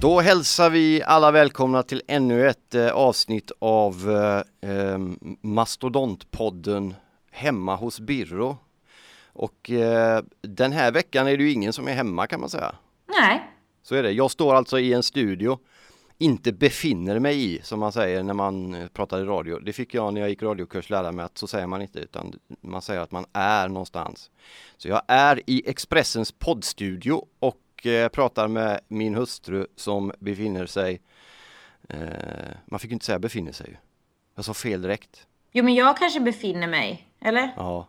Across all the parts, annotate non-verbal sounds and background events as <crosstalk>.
Då hälsar vi alla välkomna till ännu ett eh, avsnitt av eh, eh, Mastodontpodden Hemma hos Birro. Och eh, den här veckan är det ju ingen som är hemma kan man säga. Nej. Så är det. Jag står alltså i en studio, inte befinner mig i som man säger när man eh, pratar i radio. Det fick jag när jag gick radiokurs lära mig att så säger man inte utan man säger att man är någonstans. Så jag är i Expressens poddstudio och eh, pratar med min hustru som befinner sig, eh, man fick inte säga befinner sig. Jag sa fel direkt. Jo, men jag kanske befinner mig. Eller? Ja,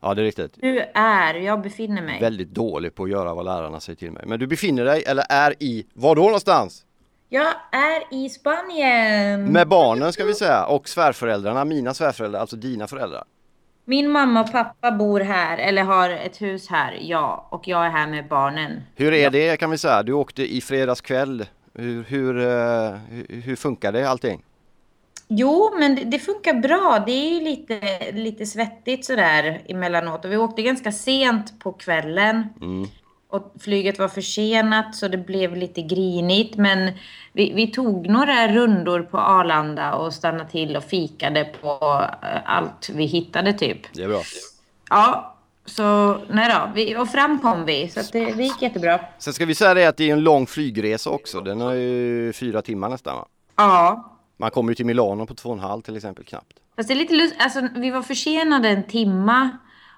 ja det är riktigt. Du är, jag befinner mig. Väldigt dålig på att göra vad lärarna säger till mig. Men du befinner dig, eller är i, var då någonstans? Jag är i Spanien. Med barnen ska vi säga och svärföräldrarna, mina svärföräldrar, alltså dina föräldrar. Min mamma och pappa bor här, eller har ett hus här, ja. Och jag är här med barnen. Hur är det kan vi säga? Du åkte i fredags kväll. Hur, hur, eh, hur, hur funkar det allting? Jo, men det, det funkar bra. Det är ju lite, lite svettigt sådär emellanåt. Och vi åkte ganska sent på kvällen. Mm. Och flyget var försenat så det blev lite grinigt. Men vi, vi tog några rundor på Arlanda och stannade till och fikade på eh, allt vi hittade typ. Det är bra. Ja, så nej då. Vi, och fram kom vi. Så det, det gick jättebra. Sen ska vi säga det att det är en lång flygresa också. Den är ju fyra timmar nästan va? Ja. Man kommer ju till Milano på två och en halv till exempel knappt. Fast det är lite lust, alltså vi var försenade en timma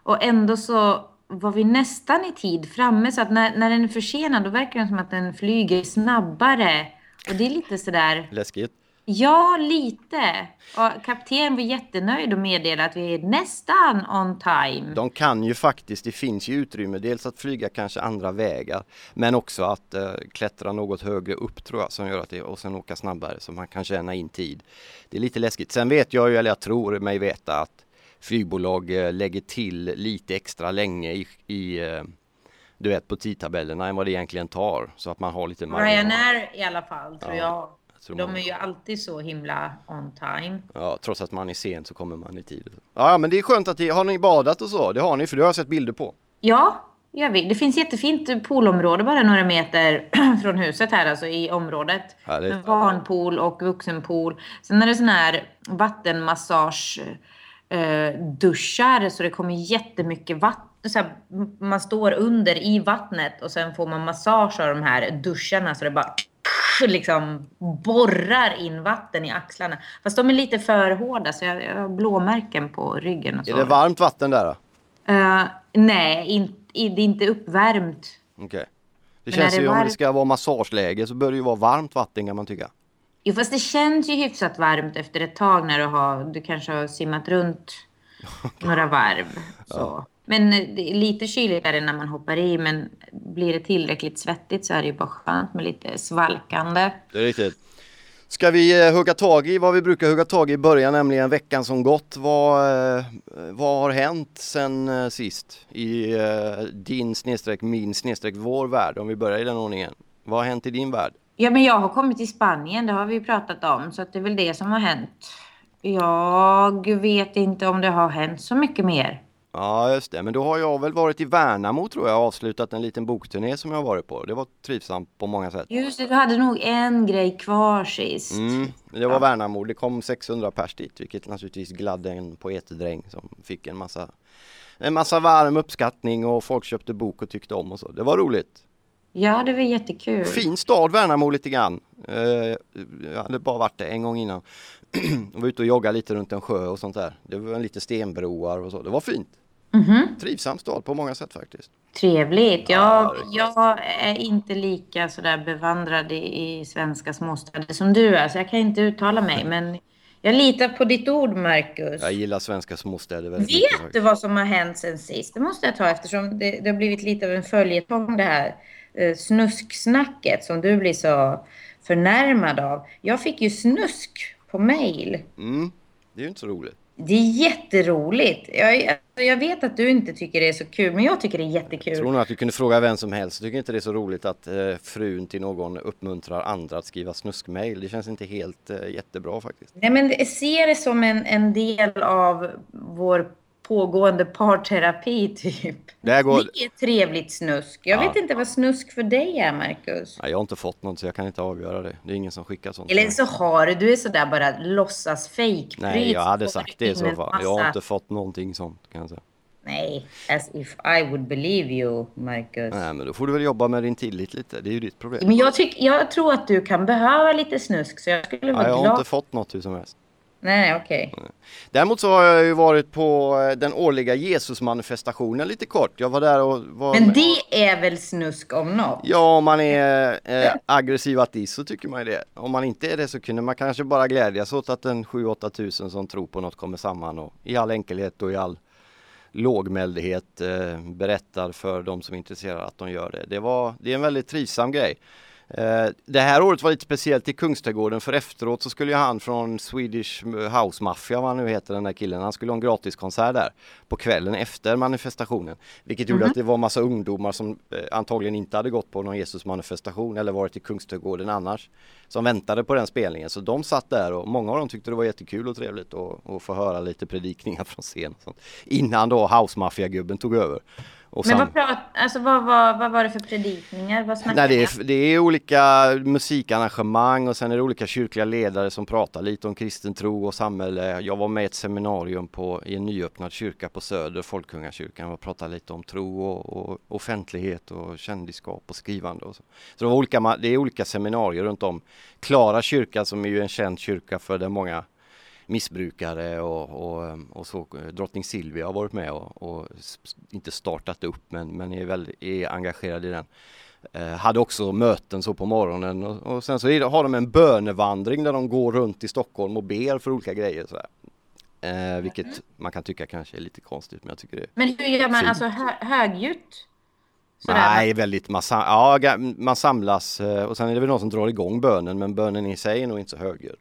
och ändå så var vi nästan i tid framme så att när, när den är försenad då verkar det som att den flyger snabbare. Och det är lite sådär, Läskigt. ja lite. Och kapten var jättenöjd och meddelade att vi är nästan on time. De kan ju faktiskt, det finns ju utrymme, dels att flyga kanske andra vägar men också att eh, klättra något högre upp tror jag som gör att det, och sen åka snabbare så man kan tjäna in tid. Det är lite läskigt. Sen vet jag ju, eller jag tror mig veta att flygbolag eh, lägger till lite extra länge i, i eh, du vet på tidtabellerna än vad det egentligen tar så att man har lite marginal. Ryanair i alla fall tror Ja, jag. tror De man- är ju alltid så himla on time. Ja, trots att man är sen så kommer man i tid. Ja, men det är skönt att ni, har ni badat och så? Det har ni, för det har jag sett bilder på. Ja, gör vi. Det finns jättefint poolområde bara några meter <clears throat> från huset här, alltså i området. Härligt. Barnpool och vuxenpool. Sen är det sån här vattenmassage eh, duschar så det kommer jättemycket vatten. Så här, man står under i vattnet och sen får man massage av de här duscharna så det bara <laughs> liksom borrar in vatten i axlarna. Fast de är lite för hårda så jag, jag har blåmärken på ryggen och så. Är det varmt vatten där då? Eh, nej, in, i- det är inte uppvärmt. Okej. Det Men känns det ju om det varmt? ska vara massageläge så bör det ju vara varmt vatten kan man tycka. Jo, fast det känns ju hyfsat varmt efter ett tag när du, har, du kanske har simmat runt <laughs> några varv. Så. Men eh, det är lite kyligare när man hoppar i, men blir det tillräckligt svettigt så är det ju bara skönt med lite svalkande. Det är riktigt. Ska vi eh, hugga tag i vad vi brukar hugga tag i i början, nämligen veckan som gått. Vad, eh, vad har hänt sen eh, sist i din snedstreck min snedstreck vår värld? Om vi börjar i den ordningen. Vad har hänt i din värld? Ja, men jag har kommit till Spanien, det har vi pratat om, så det är väl det som har hänt. Jag vet inte om det har hänt så mycket mer. Ja just det, men då har jag väl varit i Värnamo tror jag och avslutat en liten bokturné som jag har varit på. Det var trivsamt på många sätt. Just det, du hade nog en grej kvar sist. Mm, det var Värnamo, det kom 600 pers dit vilket naturligtvis gladde en poetdräng som fick en massa en massa varm uppskattning och folk köpte bok och tyckte om och så. Det var roligt. Ja, det var jättekul. Fin stad Värnamo lite grann. Eh, jag hade bara varit där en gång innan. <clears throat> och var ute och joggade lite runt en sjö och sånt där. Det var lite stenbroar och så. Det var fint. Mhm. Trivsam stad på många sätt faktiskt. Trevligt. Ja, Jag, jag är inte lika sådär bevandrad i, i svenska småstäder som du är, så jag kan inte uttala mig. Men jag litar på ditt ord, Marcus. Jag gillar svenska småstäder väldigt mycket. Vet du faktiskt. vad som har hänt sen sist? Det måste jag ta eftersom det, det har blivit lite av en följetong det här snusksnacket som du blir så förnärmad av. Jag fick ju snusk på mail. Mm, det är ju inte så roligt. Det är jätteroligt. Jag, alltså, jag vet att du inte tycker det är så kul, men jag tycker det är jättekul. Tror nog att du kunde fråga vem som helst. Jag tycker inte det är så roligt att eh, frun till någon uppmuntrar andra att skriva snuskmail. Det känns inte helt eh, jättebra faktiskt. Nej, men se det som en, en del av vår pågående parterapi, typ. Det går... Är trevligt snusk. Jag Ja. vet inte vad snusk för dig är, Marcus. Nej, jag har inte fått något så jag kan inte avgöra det. Det är ingen som skickar sånt. Eller så har du, du är sådär bara låtsas fake Nej, jag hade sagt det i så fall. Jag har inte fått någonting sånt kan jag säga. Nej, as if I would believe you, Marcus. Nej, men då får du väl jobba med din tillit lite. Det är ju ditt problem. Men jag, tyck, jag tror att du kan behöva lite snusk, så jag skulle vara Ja, jag har glad. inte fått något hur som helst. Nej, okej. Däremot så har jag ju varit på eh, den årliga Jesusmanifestationen lite kort. Jag var där och var Men det är väl snusk om något? Ja, om man är eh, aggressiv ateist så tycker man ju det. Om man inte är det så kunde man kanske bara glädjas åt att en 7-8 tusen som tror på något kommer samman och i all enkelhet och i all lågmäldhet eh, berättar för de som är intresserade att de gör det. Det, var, det är en väldigt trivsam grej. Eh, det här året var lite speciellt i Kungsträdgården för efteråt så skulle ju han från Swedish House Mafia, vad han nu heter den där killen, han skulle ha en gratiskonsert där på kvällen efter manifestationen. Vilket gjorde att det var massa ungdomar som eh, antagligen inte hade gått på någon Jesusmanifestation eller varit i Kungsträdgården annars. Som väntade på den spelningen. Så de satt där och många av dem tyckte det var jättekul och trevligt att att få höra lite predikningar <laughs> från scen. Och sånt. Innan då House Mafia-gubben tog över. Och Men sen- vad, prat, alltså, vad, vad, vad var det för predikningar? Vad Nej, det, är, det är olika musikarrangemang och sen är det olika kyrkliga ledare som pratar lite om kristen tro och samhälle. Jag var med i ett seminarium på, i en nyöppnad kyrka på Söder, Folkungakyrkan och pratade lite om tro och, och offentlighet och kändisskap och skrivande. Och så. så det, var olika, det är olika seminarier runt om. Klara kyrka som är ju en känd kyrka för där många missbrukare och, och, och så. Drottning Silvia har varit med och, och inte startat upp men, men är, väldigt, är engagerad i den. Eh, hade också möten så på morgonen och, och sen så har de en bönevandring där de går runt i Stockholm och ber för olika grejer. Så eh, vilket man kan tycka kanske är lite konstigt men jag tycker det är Men hur gör man? Fint. Alltså hö, högljutt? Sådär, Nej, väldigt, man, sam- ja, man samlas eh, och sen är det väl någon som drar igång bönen men bönen i sig är nog inte så högljudd.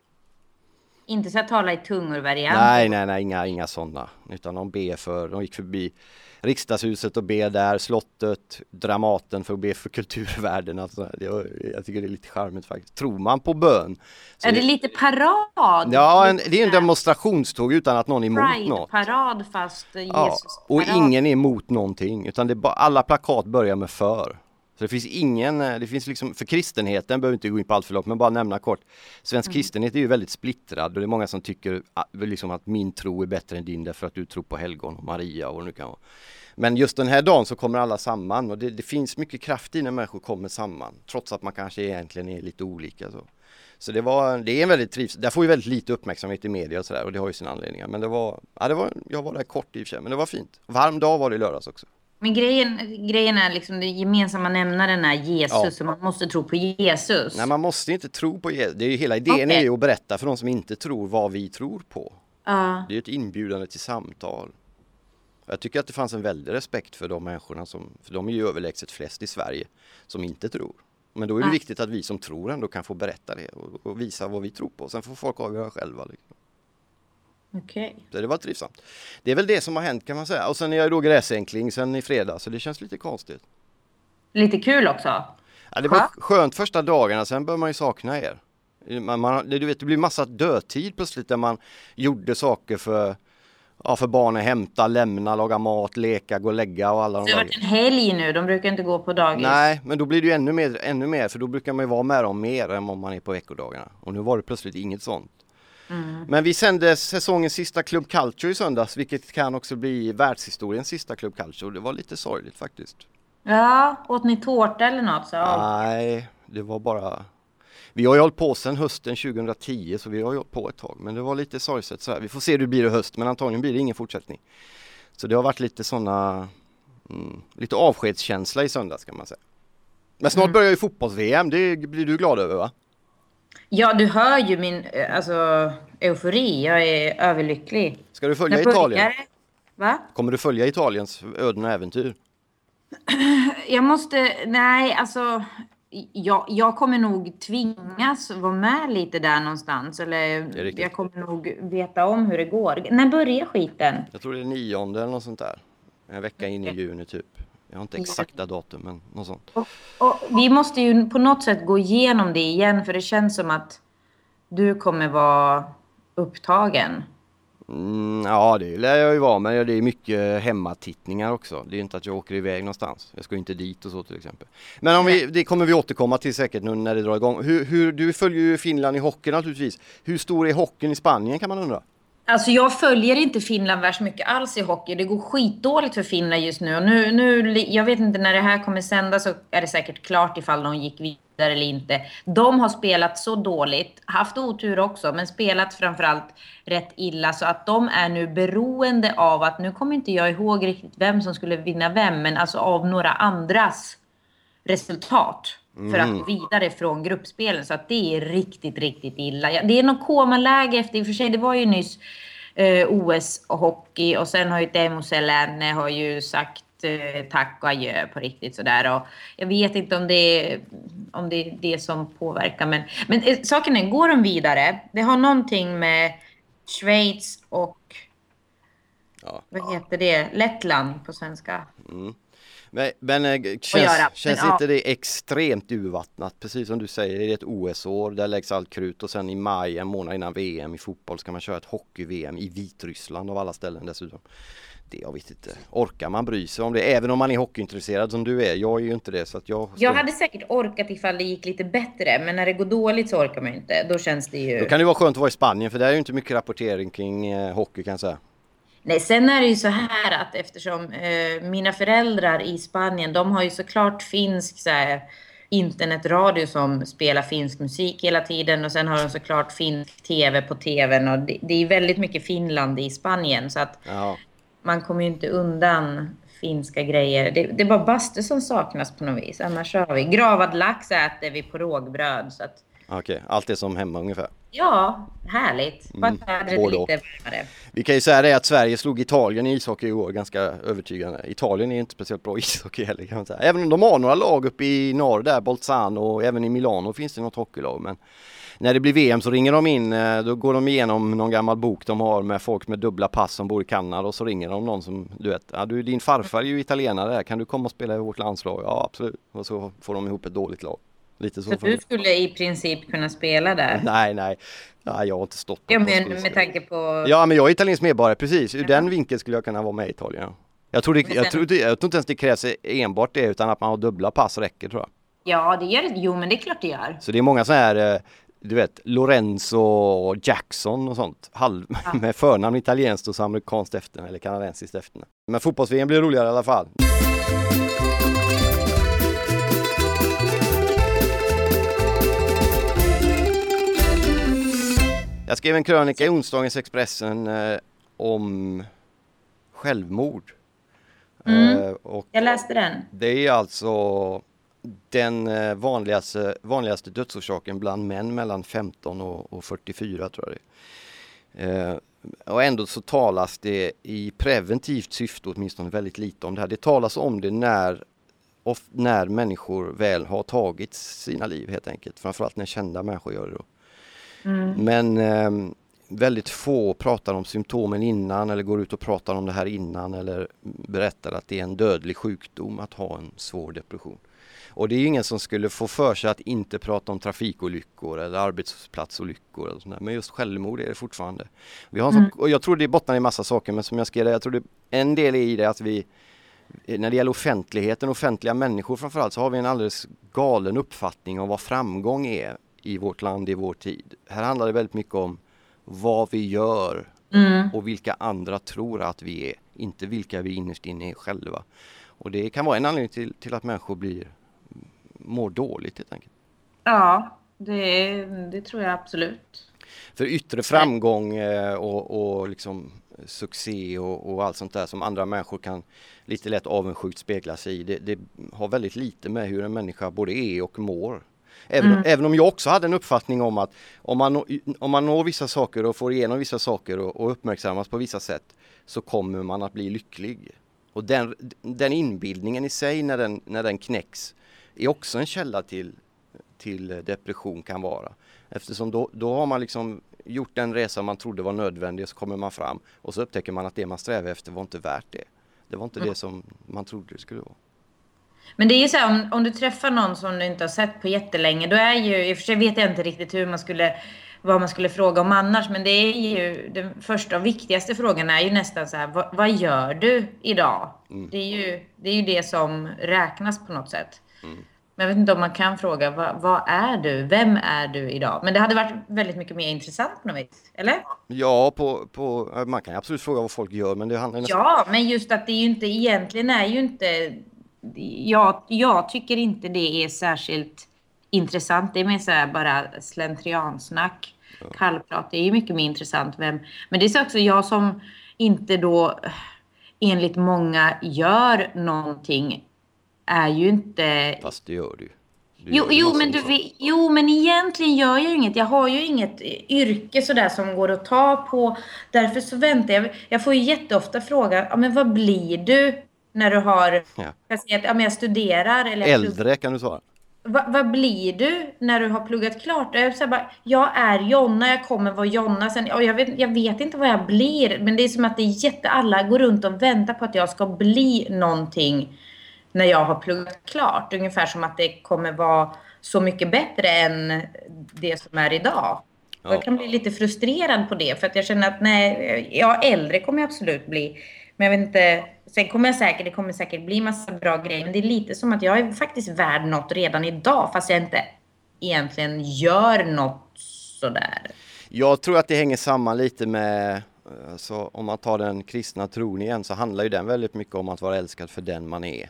Inte så att tala i tungor-variant? Nej, nej, nej, inga, inga sådana. Utan de ber för, de gick förbi riksdagshuset och ber där, slottet, Dramaten för att be för kulturvärden. Alltså, det, jag tycker det är lite charmigt faktiskt. Tror man på bön? så Är det lite parad? Ja, en, det är en demonstrationståg utan att någon är emot något. Pride-parad fast Ja, Jesus och parad. ingen är emot någonting utan det alla plakat börjar med för. Så det finns ingen, eh, det finns liksom, för kristenheten behöver inte gå in på allt för långt men bara nämna kort. Svensk Mm. kristenhet är ju väldigt splittrad och det är många som tycker att, liksom att min tro är bättre än din därför att du tror på helgon och Maria och nu kan vara. Men just den här dagen så kommer alla samman och det, det finns mycket kraft i när människor kommer samman trots att man kanske egentligen är lite olika. Så. Så det var, det är en väldigt trivs, det får ju väldigt lite uppmärksamhet i media och sådär och det har ju sina anledningar. Men det var, ja det var, jag var där kort i och för sig, men det var fint. Varm dag var det i lördags också. Men grejen, grejen är liksom det gemensamma nämnaren är Jesus Ja. och man måste tro på Jesus. Nej man måste inte tro på Jesus, det är ju hela idén Okej. är ju att berätta för de som inte tror vad vi tror på. Ja. Det är ett inbjudande till samtal. Jag tycker att det fanns en väldig respekt för de människorna som, för de är ju överlägset flest i Sverige, som inte tror. Men då är det Ja. viktigt att vi som tror ändå kan få berätta det och, och visa vad vi tror på. Sen får folk avgöra själva. Liksom. Okej. Så det var trivsamt. Det är väl det som har hänt kan man säga. Och sen är jag då gräsänkling sen i fredag så det känns lite konstigt. Lite kul också. Ja, det var Skönt. första dagarna, sen bör man ju sakna er. Man, man, du vet, det blir massa dödtid plötsligt där man gjorde saker för, ja, för barnen, hämta, lämna, laga mat, leka, gå och lägga och alla de Det har varit en helg nu, de brukar inte gå på dagis. Nej, men då blir det ju ännu mer, ännu mer för då brukar man ju vara med dem mer än om man är på veckodagarna. Och nu var det plötsligt inget sånt. Mm. Men vi sände säsongens sista Club Culture i söndags, vilket kan också bli världshistoriens sista Club Culture. Det var lite sorgligt faktiskt. Ja, åt ni tårta eller något? Så, Nej, det var bara... Vi har ju hållit på sedan hösten 2010 så vi har ju hållit på ett tag men det var lite sorgset så här. Vi får se hur det blir i höst men antagligen blir det ingen fortsättning. Så det har varit lite sådana, mm, lite avskedskänsla i söndags kan man säga. Men snart Mm. börjar ju fotbolls-VM, det blir du glad över va? Ja, du hör ju min eh, alltså, eufori. Jag är överlycklig. Ska du följa Italien? Va? Kommer du följa Italiens öden och äventyr? <clears throat> Jag måste, nej alltså. Jag, jag kommer nog tvingas vara med lite där någonstans. Eller jag kommer nog veta om hur det går. När börjar skiten? Jag tror det är nionde eller något sånt där. En vecka in i juni typ. Jag har inte exakta datum men något sånt. Och, och vi måste ju på något sätt gå igenom det igen. För det känns som att du kommer vara upptagen. Mm, ja det lär jag ju vara men det är mycket hemmatittningar också. Det är inte att jag åker iväg någonstans. Jag ska ju inte dit och så till exempel. Men om vi, det kommer vi återkomma till säkert nu när det drar igång. Hur, hur, du följer ju Finland i hockey naturligtvis. Hur stor är hockeyn i Spanien kan man undra? Alltså jag följer inte Finland värst mycket alls i hockey. Det går skitdåligt för Finland just nu. Och nu, nu. Jag vet inte när det här kommer sändas så är det säkert klart ifall de gick vidare eller inte. De har spelat så dåligt, haft otur också, men spelat framförallt rätt illa. Så att de är nu beroende av att, nu kommer inte jag ihåg riktigt vem som skulle vinna vem, men alltså av några andras resultat. För att gå vidare från gruppspelen. Så att det är riktigt, riktigt illa. Det är något komaläge efter, i och för sig, det var ju nyss eh, OS och sen har ju Teemu Selänne har ju sagt eh, tack och adjö på riktigt sådär. Och jag vet inte om det är, om det, är det som påverkar. Men, men eh, saken är, går de vidare? Det har någonting med Schweiz och Ja. vad heter det? Lettland på svenska. Men, men eh, känns, göra. känns Men, ja. inte det extremt urvattnat? Precis som du säger, det är ett OS-år, där läggs allt krut och sen i maj, en månad innan VM i fotboll, ska man köra ett hockey-VM i Vitryssland av alla ställen dessutom. Det jag vet inte, orkar man bry sig om det? Även om man är hockeyintresserad som du är, jag är ju inte det så att jag... Jag hade säkert orkat ifall det gick lite bättre, men när det går dåligt så orkar man ju inte. Då känns det ju... Då kan det vara skönt att vara i Spanien för där är ju inte mycket rapportering kring eh, hockey kan jag säga. Nej, sen är det ju så här att eftersom eh, mina föräldrar i Spanien, de har ju såklart finsk så här, internetradio som spelar finsk musik hela tiden och sen har de såklart finsk tv på tvn och det, det är väldigt mycket Finland i Spanien så att Jaha. man kommer ju inte undan finska grejer. Det, det är bara bastu som saknas på något vis, annars har vi gravad lax äter vi på rågbröd så att Okej, allt är som hemma ungefär. Ja, härligt. Bara mm, lite varmare. Vi kan ju säga det att Sverige slog Italien i ishockey i år ganska övertygande. Italien är inte speciellt bra i <laughs> ishockey heller kan man säga. Även om de har några lag uppe i norr där, Bolzano och även i Milano finns det något hockeylag. Men när det blir VM så ringer de in, eh, då går de igenom någon gammal bok de har med folk med dubbla pass som bor i Kanada och så ringer de någon som du vet, ja, du din farfar är ju italienare, kan du komma och spela i vårt landslag? Ja absolut. Och så får de ihop ett dåligt lag. Lite så. Så du skulle i princip kunna spela där? Nej, nej. nej, jag har inte stått på Ja, men med tanke på... Ja, men jag är italiensk medborgare, precis. Ur den vinkeln skulle jag kunna vara med i Italien. ja. Jag tror, det, Men jag, sen- tror, det- jag tror inte ens det krävs enbart det, utan att man har dubbla pass räcker tror jag. Ja, det gör det. Jo, men det är klart det gör. Så det är många så här, eh, du vet, Lorenzo Jackson och sånt, halv, <laughs> med förnamn italienskt och så amerikanskt efternamn eller kanadensiskt efternamn. Men fotbolls-VM blir roligare i alla fall. Jag skrev en krönika i onsdagens Expressen eh, om självmord. Eh, och Jag läste den. det är alltså den eh, vanligaste, vanligaste dödsorsaken bland män mellan 15 och, och 44 tror jag det är. Eh, och ändå så talas det i preventivt syfte åtminstone väldigt lite om det här. Det talas om det när, när människor väl har tagit sina liv helt enkelt. Framförallt när kända människor gör det då. Men ehm, väldigt få pratar om symptomen innan eller går ut och pratar om det här innan eller berättar att det är en dödlig sjukdom att ha en svår depression. Och det är ingen som skulle få för sig att inte prata om trafikolyckor eller arbetsplatsolyckor eller sånt där. Men just självmord är det fortfarande. Vi har en sån, och jag tror det bottnar i massa saker men som jag skrev, jag tror det, en del är i det att vi när det gäller offentligheten, offentliga människor framförallt, så har vi en alldeles galen uppfattning om vad framgång är i vårt land i vår tid. Här handlar det väldigt mycket om vad vi gör och vilka andra tror att vi är, inte vilka vi innerst inne är själva. Och det kan vara en anledning till, till att människor blir, mår dåligt helt enkelt. Ja, det, det tror jag absolut. För yttre framgång eh, och, och liksom succé och, och allt sånt där som andra människor kan lite lätt avundsjukt spegla sig i. Det, det har väldigt lite med hur en människa både är och mår. Även, mm. även om jag också hade en uppfattning om att om man, om man når vissa saker och får igenom vissa saker och, och uppmärksammas på vissa sätt så kommer man att bli lycklig. Och den, den inbildningen i sig när den, när den knäcks är också en källa till, till depression kan vara. Eftersom då, då har man liksom gjort den resa man trodde var nödvändig och så kommer man fram och så upptäcker man att det man strävar efter var inte värt det. Det var inte mm. det som man trodde det skulle vara. Men det är ju så här, om, om du träffar någon som du inte har sett på jättelänge, då är ju, i och för sig vet jag inte riktigt hur man skulle, vad man skulle fråga om annars, men det är ju, den första och viktigaste frågan är ju nästan så här, vad, vad gör du idag? Mm. Det, är ju, det är ju det som räknas på något sätt. Mm. Men jag vet inte om man kan fråga, vad, vad, är du? Vem är du idag? Men det hade varit väldigt mycket mer intressant på något vis, eller? Ja, på, på, man kan absolut fråga vad folk gör, men det handlar nästan... Ja, men just att det är ju inte, egentligen är ju inte jag, jag tycker inte det är särskilt intressant. Det är mer så här bara slentriansnack, ja. kallprat. Det är ju mycket mer intressant. Vem, men det är också jag som inte då enligt många gör någonting är ju inte... Fast det gör du. du jo, jo, men du, jo, men egentligen gör jag inget. Jag har ju inget yrke sådär som går att ta på. Därför så väntar jag. Jag får ju jätteofta frågan, ja, men vad blir du när du har, ja. jag, säger att, ja, men jag studerar. Eller Äldre kan du svara. Va, vad blir du när du har pluggat klart? Jag, så bara, jag är Jonna, jag kommer vara Jonna. Sen, och jag, vet, jag vet inte vad jag blir, men det är som att det är jätte... Alla går runt och väntar på att jag ska bli någonting när jag har pluggat klart. Ungefär som att det kommer vara så mycket bättre än det som är idag. Ja. Jag kan bli lite frustrerad på det, för att jag känner att nej, ja, äldre kommer jag absolut bli. Men jag vet inte, sen kommer jag säkert, det kommer säkert bli massa bra grejer. Men det är lite som att jag är faktiskt värd något redan idag, fast jag inte egentligen gör något sådär. Jag tror att det hänger samman lite med, eh, så om man tar den kristna tron igen, så handlar ju den väldigt mycket om att vara älskad för den man är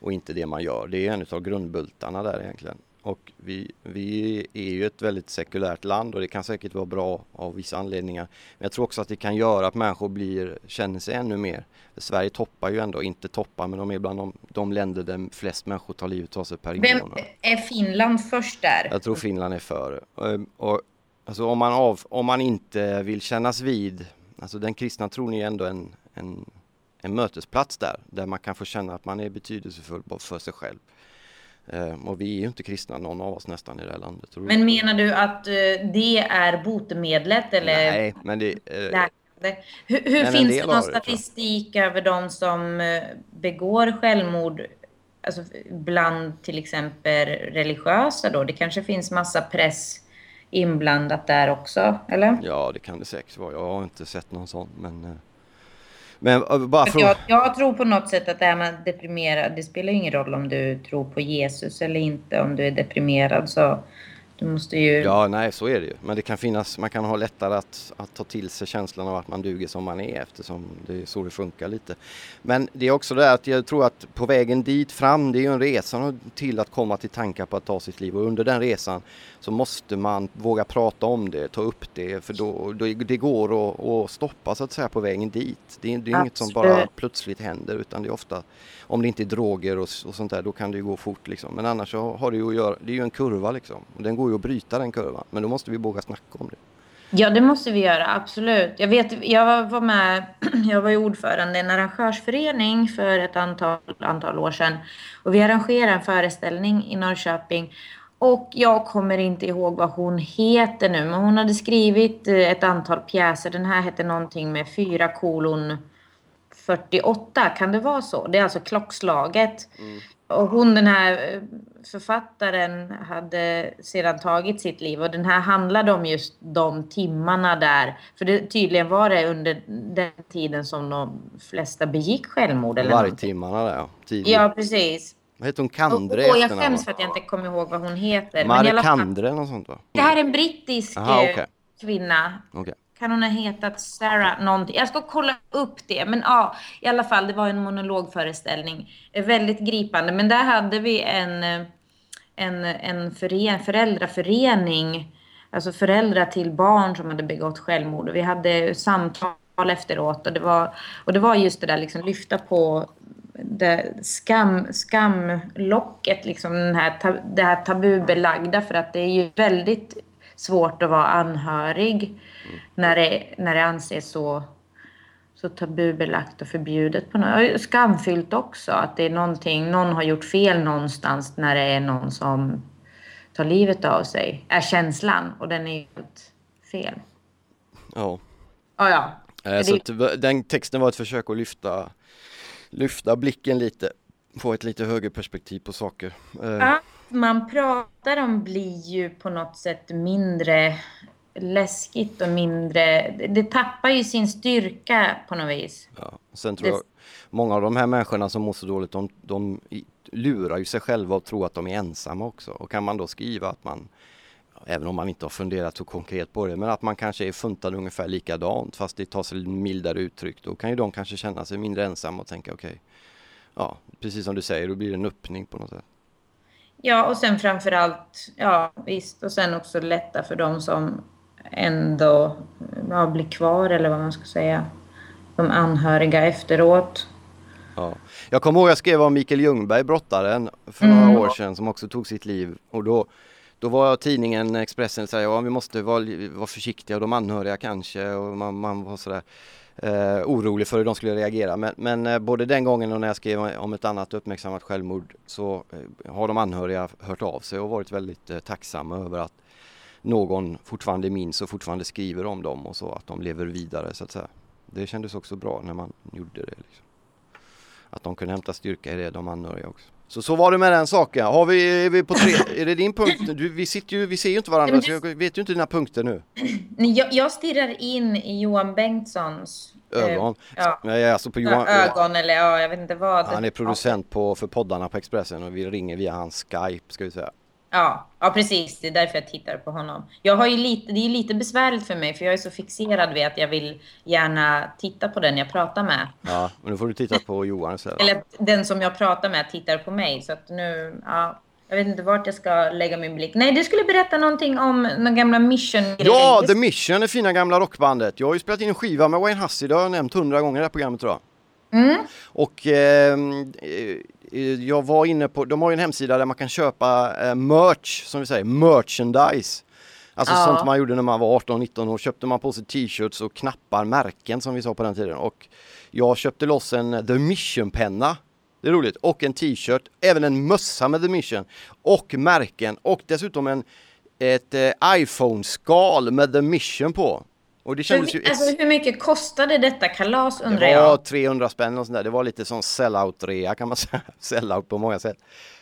och inte det man gör. Det är en av grundbultarna där egentligen. Och vi, vi är ju ett väldigt sekulärt land och det kan säkert vara bra av vissa anledningar. Men jag tror också att det kan göra att människor blir, känner sig ännu mer. Sverige toppar ju ändå, inte toppar, men de är bland de, de länder där flest människor tar livet av sig per invånare. Vem är Finland först där? Jag tror Finland är före. Och, och, alltså om, man av, om man inte vill kännas vid, alltså den kristna tron är ändå en, en, en mötesplats där, där man kan få känna att man är betydelsefull för sig själv. Ehm, och vi är ju inte kristna någon av oss nästan i det här landet. Men menar du att eh, det är botemedlet eller? Nej, men det... Eh, hur, hur men finns det någon statistik över de som eh, begår självmord alltså bland till exempel religiösa då? Det kanske finns massa press inblandat där också, eller? Ja, det kan det säkert vara. Jag har inte sett någon sån, men men äh, bara för... jag, jag tror på något sätt att det här med deprimerad, det spelar ingen roll om du tror på Jesus eller inte. Om du är deprimerad så du måste ju... Ja, nej, så är det ju. Men det kan finnas, man kan ha lättare att, att ta till sig känslan av att man duger som man är eftersom det är så det funkar lite. Men det är också det att jag tror att på vägen dit fram, det är ju en resa till att komma till tankar på att ta sitt liv och under den resan så måste man våga prata om det, ta upp det för då, då det går att, att stoppa så att säga på vägen dit. Det är, det är inget som bara plötsligt händer utan det är ofta om det inte är droger och, och sånt där, då kan det ju gå fort liksom. Men annars så har det ju att göra, det är ju en kurva liksom. Den går ju att bryta den kurvan, men då måste vi våga snacka om det. Ja, det måste vi göra, absolut. Jag vet, jag var med, <clears throat> jag var ju ordförande i en arrangörsförening för ett antal, antal år sedan. Och vi arrangerade en föreställning i Norrköping. Och jag kommer inte ihåg vad hon heter nu, men hon hade skrivit eh, ett antal pjäser. Den här hette någonting med fyra kolon 48, kan det vara så? Det är alltså klockslaget. Mm. Och hon, den här eh, författaren, hade sedan tagit sitt liv och den här handlade om just de timmarna där. För det, tydligen var det under den tiden som de flesta begick självmord. Eller Vargtimmarna där ja. Tidigt. Ja, precis. Vad heter hon? Kandre? Åh, jag skäms för att jag inte kommer ihåg vad hon heter. Marie Kandre eller något sånt va? Det här är en brittisk Aha, okay. kvinna. Okay. Kan hon ha hetat Sarah någonting? Jag ska kolla upp det. Men ja, i alla fall, det var en monologföreställning. Väldigt gripande. Men där hade vi en, eh, en, en fören, föräldraförening. Alltså föräldrar till barn som hade begått självmord. Och vi hade samtal efteråt och det var, och det var just det där liksom lyfta på det skam, skamlocket, liksom den här, det här tabubelagda för att det är ju väldigt svårt att vara anhörig mm. när, det, när det anses så, så tabubelagt och förbjudet. På något. Skamfyllt också, att det är någonting, någon har gjort fel någonstans när det är någon som tar livet av sig, är känslan och den är helt fel. Ja. Ja, ja. Eh, så det... den texten var ett försök att lyfta, lyfta blicken lite, få ett lite högre perspektiv på saker. Eh. Ja, man pratar om blir ju på något sätt mindre läskigt och mindre, det tappar ju sin styrka på något vis. Ja, sen tror det... jag många av de här människorna som mår så dåligt, de, de lurar ju sig själva och tror att de är ensamma också. Och kan man då skriva att man, även om man inte har funderat så konkret på det, men att man kanske är funtad ungefär likadant fast det tar sig mildare uttryck. Då kan ju de kanske känna sig mindre ensamma och tänka okej, okay, ja precis som du säger, då blir det en öppning på något sätt. Ja, och sen framförallt, ja visst, och sen också lätta för de som ändå ja, blir kvar eller vad man ska säga. De anhöriga efteråt. Ja. Jag kommer ihåg jag skrev om Mikael Ljungberg, brottaren, för några mm. år sedan som också tog sitt liv. Och då, då var tidningen Expressen säger ja vi måste vara, vara försiktiga och de anhöriga kanske och man, man var sådär eh, orolig för hur de skulle reagera. Men, men eh, både den gången och när jag skrev om ett annat uppmärksammat självmord så eh, har de anhöriga hört av sig och varit väldigt eh, tacksamma över att någon fortfarande minns och fortfarande skriver om dem och så att de lever vidare så att säga. Det kändes också bra när man gjorde det. Liksom. Att de kunde hämta styrka i det, de anhöriga också. Så så var det med den saken. Har vi, är vi på tre, är det din punkt? Du, vi, sitter ju, vi ser ju inte varandra du, så jag vet ju inte dina punkter nu. Jag, jag stirrar in i Johan Bengtssons eh, ögon. Ja. Ja, alltså på Johan, ögon eller ja, jag vet inte vad. Han är producent på, för poddarna på Expressen och vi ringer via hans Skype ska vi säga. Ja, ja, precis. Det är därför jag tittar på honom. Jag har ju lite, det är lite besvärligt för mig för jag är så fixerad vid att jag vill gärna titta på den jag pratar med. Ja, men nu får du titta på Johan istället. Eller den som jag pratar med tittar på mig. Så att nu, ja, jag vet inte vart jag ska lägga min blick. Nej, du skulle berätta någonting om den gamla mission -grejen. Ja, The Mission, det fina gamla rockbandet. Jag har ju spelat in en skiva med Wayne Hussey, det har jag nämnt hundra gånger i det här programmet tror jag. Mm. Och eh, jag var inne på, de har ju en hemsida där man kan köpa eh, merch, som vi säger, merchandise. Alltså ja. sånt man gjorde när man var 18-19 år, köpte man på sig t-shirts och knappar, märken som vi sa på den tiden. Och jag köpte loss en The Mission-penna. Det är roligt. Och en t-shirt, även en mössa med The Mission. Och märken och dessutom en, ett eh, iPhone-skal med The Mission på. Och det kändes ju... Alltså hur mycket kostade detta kalas undrar jag? Det var 300 spänn och sånt där. Det var lite sån sell-out-rea kan man <laughs> säga. Sell-out på många sätt.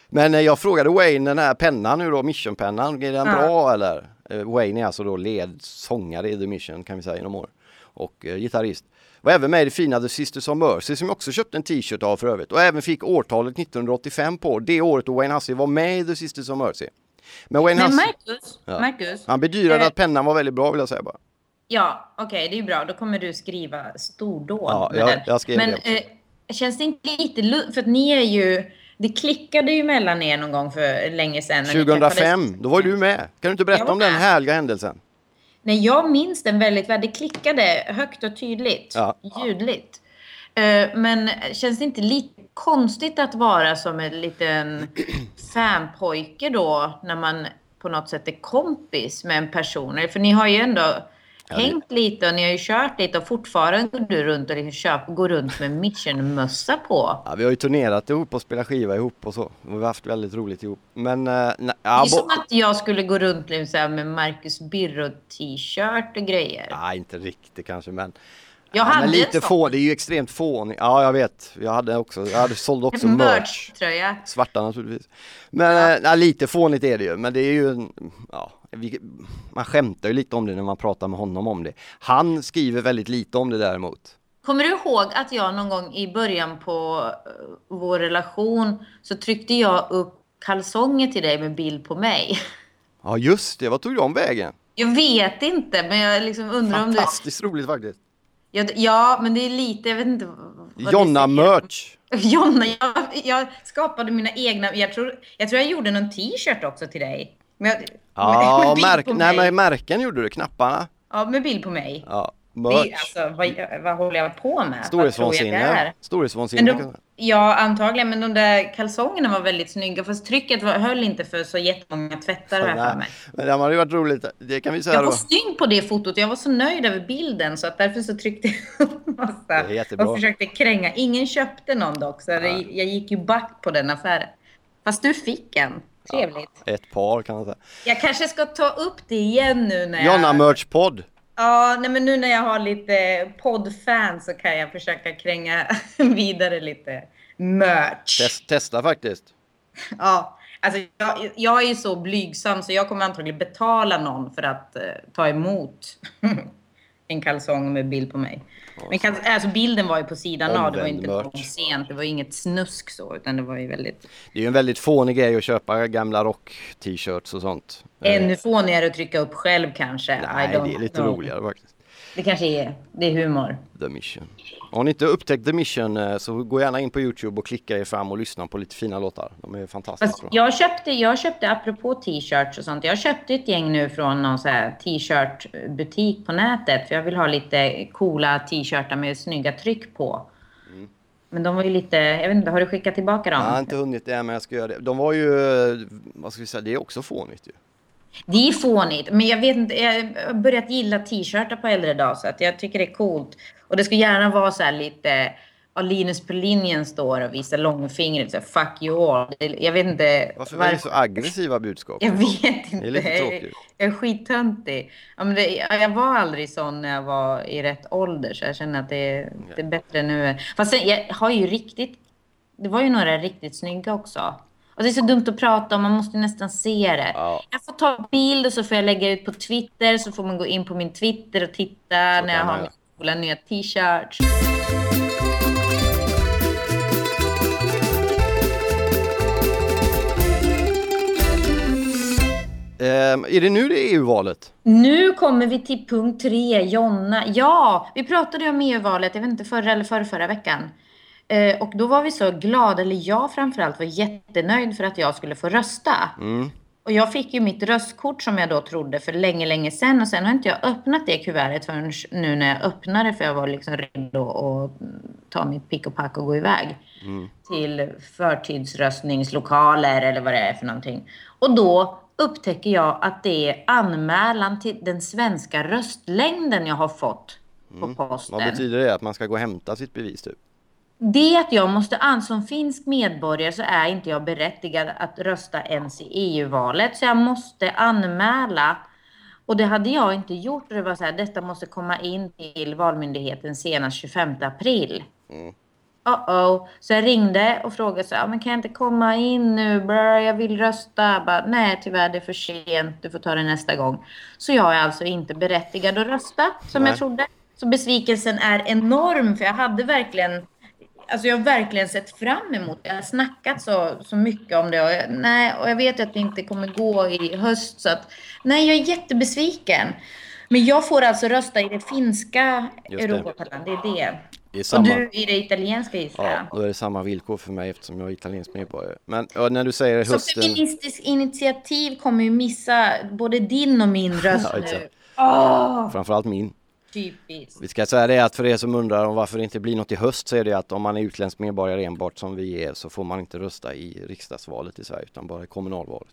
Men eh, jag frågade Wayne den här pennan nu då, Mission-pennan, är den ja. bra eller? Eh, Wayne är alltså då ledsångare i The Mission kan vi säga inom år. Och eh, gitarrist. Var även med i det fina The Sisters of Mercy som jag också köpte en t-shirt av för övrigt. Och även fick årtalet 1985 på. Det året då Wayne Hussey var med i The Sisters of Mercy. Men Wayne Men Marcus, ja. Marcus. Han bedyrade äh, att pennan var väldigt bra vill jag säga bara. Ja, okej, okay, det är bra. Då kommer du skriva stordåd. Ja, jag, jag skrev Men det. Eh, känns det inte lite... För att ni är ju... Det klickade ju mellan er någon gång för länge sedan. 2005, då var du med. Kan du inte berätta om den härliga händelsen? Nej, jag minns den väldigt väl. Det klickade högt och tydligt. Ja. Ljudligt. Eh, men känns det inte lite konstigt att vara som en liten <clears throat> fanpojke då när man på något sätt är kompis med en person? För ni har ju ändå hängt lite och ni har ju kört lite och fortfarande går du runt och liksom köper, går runt med mission-mössa på. Ja, vi har ju turnerat ihop och spelat skiva ihop och så. vi har haft väldigt roligt ihop. Men... Äh, ja, det är som att jag skulle gå runt liksom med Marcus Birro-t-shirt och grejer. Nej, inte riktigt kanske men... Jag hade men lite få, det är ju extremt fånigt. Ja, jag vet. Jag hade också, jag hade sålde också en merch. tröja Svarta naturligtvis. Men ja. Äh, lite fånigt är det ju, men det är ju, ja, vi, man skämtar ju lite om det när man pratar med honom om det. Han skriver väldigt lite om det däremot. Kommer du ihåg att jag någon gång i början på eh, vår relation så tryckte jag upp kalsonger till dig med bild på mig? Ja, just det. Vad tog de vägen? Jag vet inte, men jag liksom undrar om du... Fantastiskt roligt faktiskt. Ja, ja, men det är lite, jag vet inte. Jonna merch. <laughs> Jonna, jag, jag, skapade mina egna, jag tror, jag tror jag gjorde någon t-shirt också till dig. <laughs> Med, ja, med märk, nej, men märken gjorde du, knapparna. Ja, med bild på mig. Ja. Det, Merch. alltså, vad, vad håller jag på med? Det Storhetsvansinne. Storhetsvansinne. Ja, antagligen. Men de där kalsongerna var väldigt snygga. Fast trycket var, höll inte för så jättemånga tvättar Nej, mig. Men det hade ju varit roligt. Det kan vi säga Jag då. var snygg på det fotot. Jag var så nöjd över bilden så att därför så tryckte jag <laughs> massa. Det. Och försökte kränga. Ingen köpte någon dock. Så det, jag gick ju back på den affären. Fast du fick en. Trevligt. Ett par kan man säga. Jag kanske ska ta upp det igen nu när Jonna jag... Merch podd. Ja, nej, men nu när jag har lite poddfans så kan jag försöka kränga <laughs> vidare lite merch. Test, testa faktiskt. Ja, alltså jag, jag är ju så blygsam så jag kommer antagligen betala någon för att eh, ta emot <laughs> en kalsong med bild på mig. Men kals- alltså bilden var ju på sidan av, det var inte merch. sent, det var inget snusk så, utan det var ju väldigt... Det är ju en väldigt fånig grej att köpa gamla rock-t-shirts och sånt. Eh, Ännu fånigare att trycka upp själv kanske. Nej, det är lite know. roligare faktiskt. Det kanske är, det är humor. The Mission. Har ni inte upptäckt The Mission eh, så gå gärna in på Youtube och klicka er fram och lyssna på lite fina låtar. De är bra. jag köpte, jag köpte, apropå t-shirts och sånt, jag köpte ett gäng nu från någon så här t-shirt-butik på nätet. För jag vill ha lite coola t-shirtar med snygga tryck på. Mm. Men de var ju lite, jag vet inte, har du skickat tillbaka dem? Jag har inte hunnit det men jag ska göra det. De var ju, eh, vad ska vi säga, det är också fånigt ju. Det är fånigt, men jag vet inte, jag har börjat gilla t-shirtar på äldre dag så att jag tycker det är coolt. Och det ska gärna vara så här lite, ja, Linus på linjen står och visar långfingret så fuck you all. Jag vet inte Varför var det så aggressiva budskap? Jag vet inte. Det är lite tråkigt. Jag är skittöntig. Ja, men det, jag var aldrig sån när jag var i rätt ålder så jag känner att det, är- det är bättre nu. Fast sen, jag har ju riktigt... Det var ju några riktigt snygga också. Och det är så dumt att prata om, man måste nästan se det. Ja. Jag får ta bild och så får jag lägga ut på Twitter så får man gå in på min Twitter och titta när jag har mina coola nya t-shirts. Ehm, är det nu det är EU-valet? Nu kommer vi till punkt tre, Jonna. Ja, vi pratade ju om EU-valet, jag vet inte, förra eller förra, förra veckan. Eh, och då var vi så glada, eller jag framförallt var jättenöjd för att jag skulle få rösta. Mm. Och jag fick ju mitt röstkort som jag då trodde för länge, länge sedan. Och sen har inte jag öppnat det kuvertet förrän nu när jag öppnade för jag var liksom redo att ta mitt pick och pack och gå iväg. Till förtidsröstningslokaler eller vad det är för någonting. Och då upptäcker jag att det är anmälan till den svenska röstlängden jag har fått på posten. Vad betyder det? Att man ska gå och hämta sitt bevis typ? Det att jag måste an som finsk medborgare så är inte jag berättigad att rösta ens i EU-valet. Så jag måste anmäla. Och det hade jag inte gjort. Och det var så här, detta måste komma in till Valmyndigheten senast 25 april. Uh-oh. Så jag ringde och frågade så här, "Ja, men kan jag inte komma in nu? Brr, jag vill rösta. Bara, Nej, tyvärr, det är för sent. Du får ta det nästa gång. Så jag är alltså inte berättigad att rösta som Nej. jag trodde. Så besvikelsen är enorm, för jag hade verkligen Alltså jag har verkligen sett fram emot det. Jag har snackat så, så mycket om det. Och jag, nej, och jag vet att det inte kommer gå i höst. Så att, nej, jag är jättebesviken. Men jag får alltså rösta i det finska. Europaparlamentet. Det är det. Det är Och samma. du i det italienska gissar Ja, då är det samma villkor för mig eftersom jag är italiensk medborgare. Men när du säger Så hösten... Feministiskt initiativ kommer ju missa både din och min röst <laughs> Ja, nu. Åh, Framförallt min. Typiskt. Vi ska säga det att för er som undrar om varför det inte blir något i höst så är det att om man är utländsk medborgare enbart som vi är så får man inte rösta i riksdagsvalet i Sverige utan bara i kommunalvalet.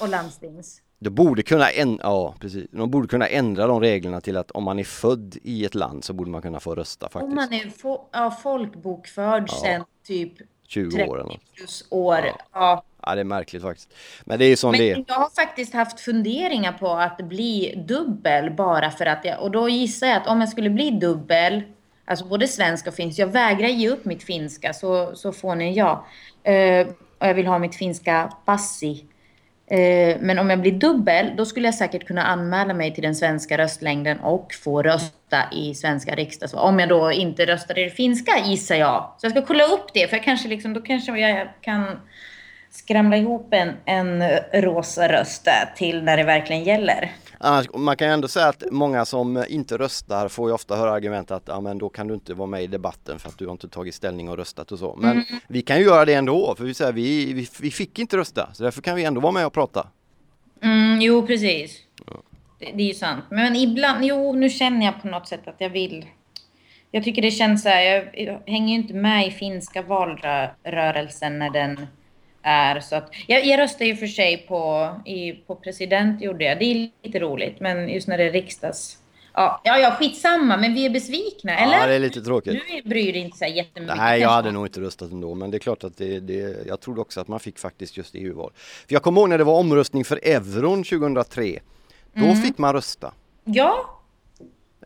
Och landstings. De borde kunna, ja, precis. De borde kunna ändra de reglerna till att om man är född i ett land så borde man kunna få rösta faktiskt. Om man är fo- ja, folkbokförd sen typ 20 30 år eller något. plus år. Ja. Ja. Ja, det är märkligt faktiskt. Men det är ju som det är. Men jag har faktiskt haft funderingar på att bli dubbel bara för att jag... Och då gissar jag att om jag skulle bli dubbel, alltså både svenska och finska, jag vägrar ge upp mitt finska så, så får ni ja. Eh, och jag vill ha mitt finska passi. Eh, men om jag blir dubbel, då skulle jag säkert kunna anmäla mig till den svenska röstlängden och få rösta i svenska riksdagsval. Om jag då inte röstar i det finska gissar jag. Så jag ska kolla upp det, för jag kanske liksom, då kanske jag kan skramla ihop en, en rosa röst till när det verkligen gäller. Annars, man kan ju ändå säga att många som inte röstar får ju ofta höra argument att ja, men då kan du inte vara med i debatten för att du har inte tagit ställning och röstat och så. Men Mm. vi kan ju göra det ändå för vi, säger, vi, vi, vi fick inte rösta så därför kan vi ändå vara med och prata. Mm, jo, precis. Det, det är ju sant. Men ibland, jo, nu känner jag på något sätt att jag vill. Jag tycker det känns så här, jag, jag hänger ju inte med i finska valrörelsen när den är. Så att, jag, jag röstar ju för sig på, i, på president, gjorde jag. Det är lite roligt, men just när det är riksdags... Ja, ja, ja skitsamma, men vi är besvikna, eller? Ja, det är lite tråkigt. Du bryr dig inte så jättemycket. Nej, jag hade nog inte röstat ändå, men det är klart att det, det jag trodde också att man fick faktiskt just EU-val. För jag kommer ihåg när det var omröstning för euron 2003. Då mm. fick man rösta. Ja,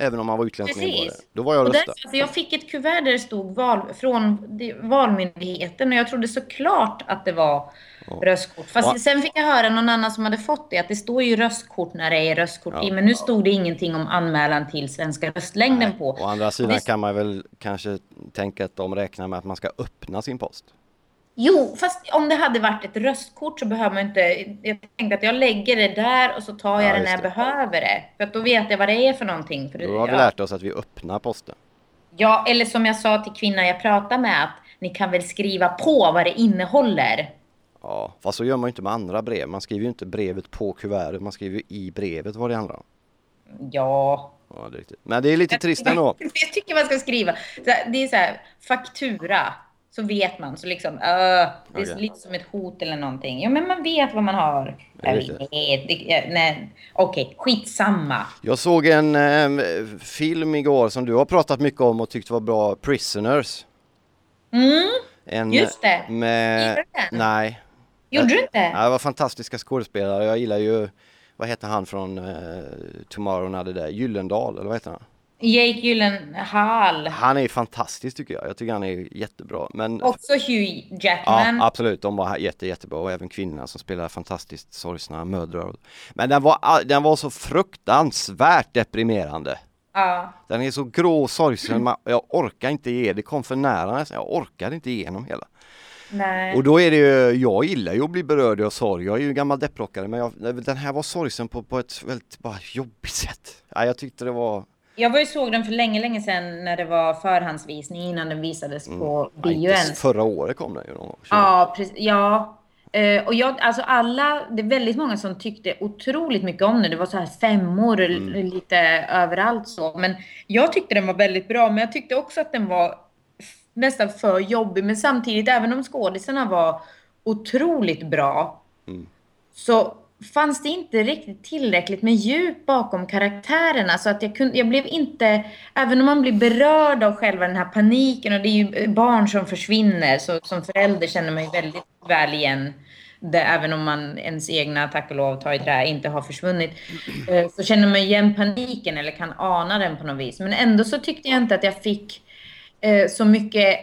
Även om man var utländsk medborgare. Då var jag och röstade. Alltså jag fick ett kuvert där det stod val, från Valmyndigheten och jag trodde såklart att det var ja. röstkort. Fast ja. sen fick jag höra någon annan som hade fått det att det står ju röstkort när det är röstkort ja. i. Men nu stod det ingenting om anmälan till svenska röstlängden Nej. på. Å andra sidan det... kan man väl kanske tänka att de räknar med att man ska öppna sin post. Jo, fast om det hade varit ett röstkort så behöver man inte... Jag tänkte att jag lägger det där och så tar jag ja, det när jag det. behöver det. För då vet jag vad det är för någonting. För då har vi ja. lärt oss att vi öppnar posten. Ja, eller som jag sa till kvinnan jag pratade med att ni kan väl skriva på vad det innehåller. Ja, fast så gör man ju inte med andra brev. Man skriver ju inte brevet på kuvertet, man skriver ju i brevet vad det handlar om. Ja. Ja, det är riktigt. Men det är lite trist ändå. <laughs> jag tycker man ska skriva. Det är så här, faktura så vet man. Så liksom, uh, det är okay. lite som ett hot eller någonting. Ja, men man vet vad man har. Nej, okej, okay, skitsamma. Jag såg en eh, film igår som du har pratat mycket om och tyckte var bra, Prisoners. Mm, en, just det. Med, Gillar du den? Nej. Gjorde du inte? Ja, det var fantastiska skådespelare. Jag gillar ju, vad heter han från uh, Tomorrow Another Day? Gyllendal, eller vad heter han? Jake Gyllenhaal. Han är fantastisk tycker jag. Jag tycker han är jättebra. Men... Också Hugh Jackman. Ja, absolut. De var jätte, jättebra och även kvinnorna som spelar fantastiskt sorgsna mödrar. Men den var, den var så fruktansvärt deprimerande. Ja. Den är så grå och sorgsen. Jag orkar inte ge, det kom för nära nästan. Jag orkar inte igenom hela. Nej. Och då är det ju, jag gillar ju att bli berörd av sorg. Jag är ju en gammal depprockare men jag, den här var sorgsen på, på ett väldigt bara jobbigt sätt. Ja, jag tyckte det var jag var ju såg den för länge, länge sedan när det var förhandsvisning innan den visades mm. på bio ens. Förra året kom den ju någon gång. Ja, precis. Ja. Uh, och jag, alltså alla, det är väldigt många som tyckte otroligt mycket om den. Det var så här femmor mm. lite överallt så. Men jag tyckte den var väldigt bra. Men jag tyckte också att den var nästan för jobbig. Men samtidigt, även om skådisarna var otroligt bra. Mm. Så fanns det inte riktigt tillräckligt med djup bakom karaktärerna. Så att jag, kunde, jag blev inte, även om man blir berörd av själva den här paniken och det är ju barn som försvinner, så som förälder känner man ju väldigt väl igen det, även om man ens egna, tack och lov, ta i trä, inte har försvunnit, eh, så känner man igen paniken eller kan ana den på något vis. Men ändå så tyckte jag inte att jag fick eh, så mycket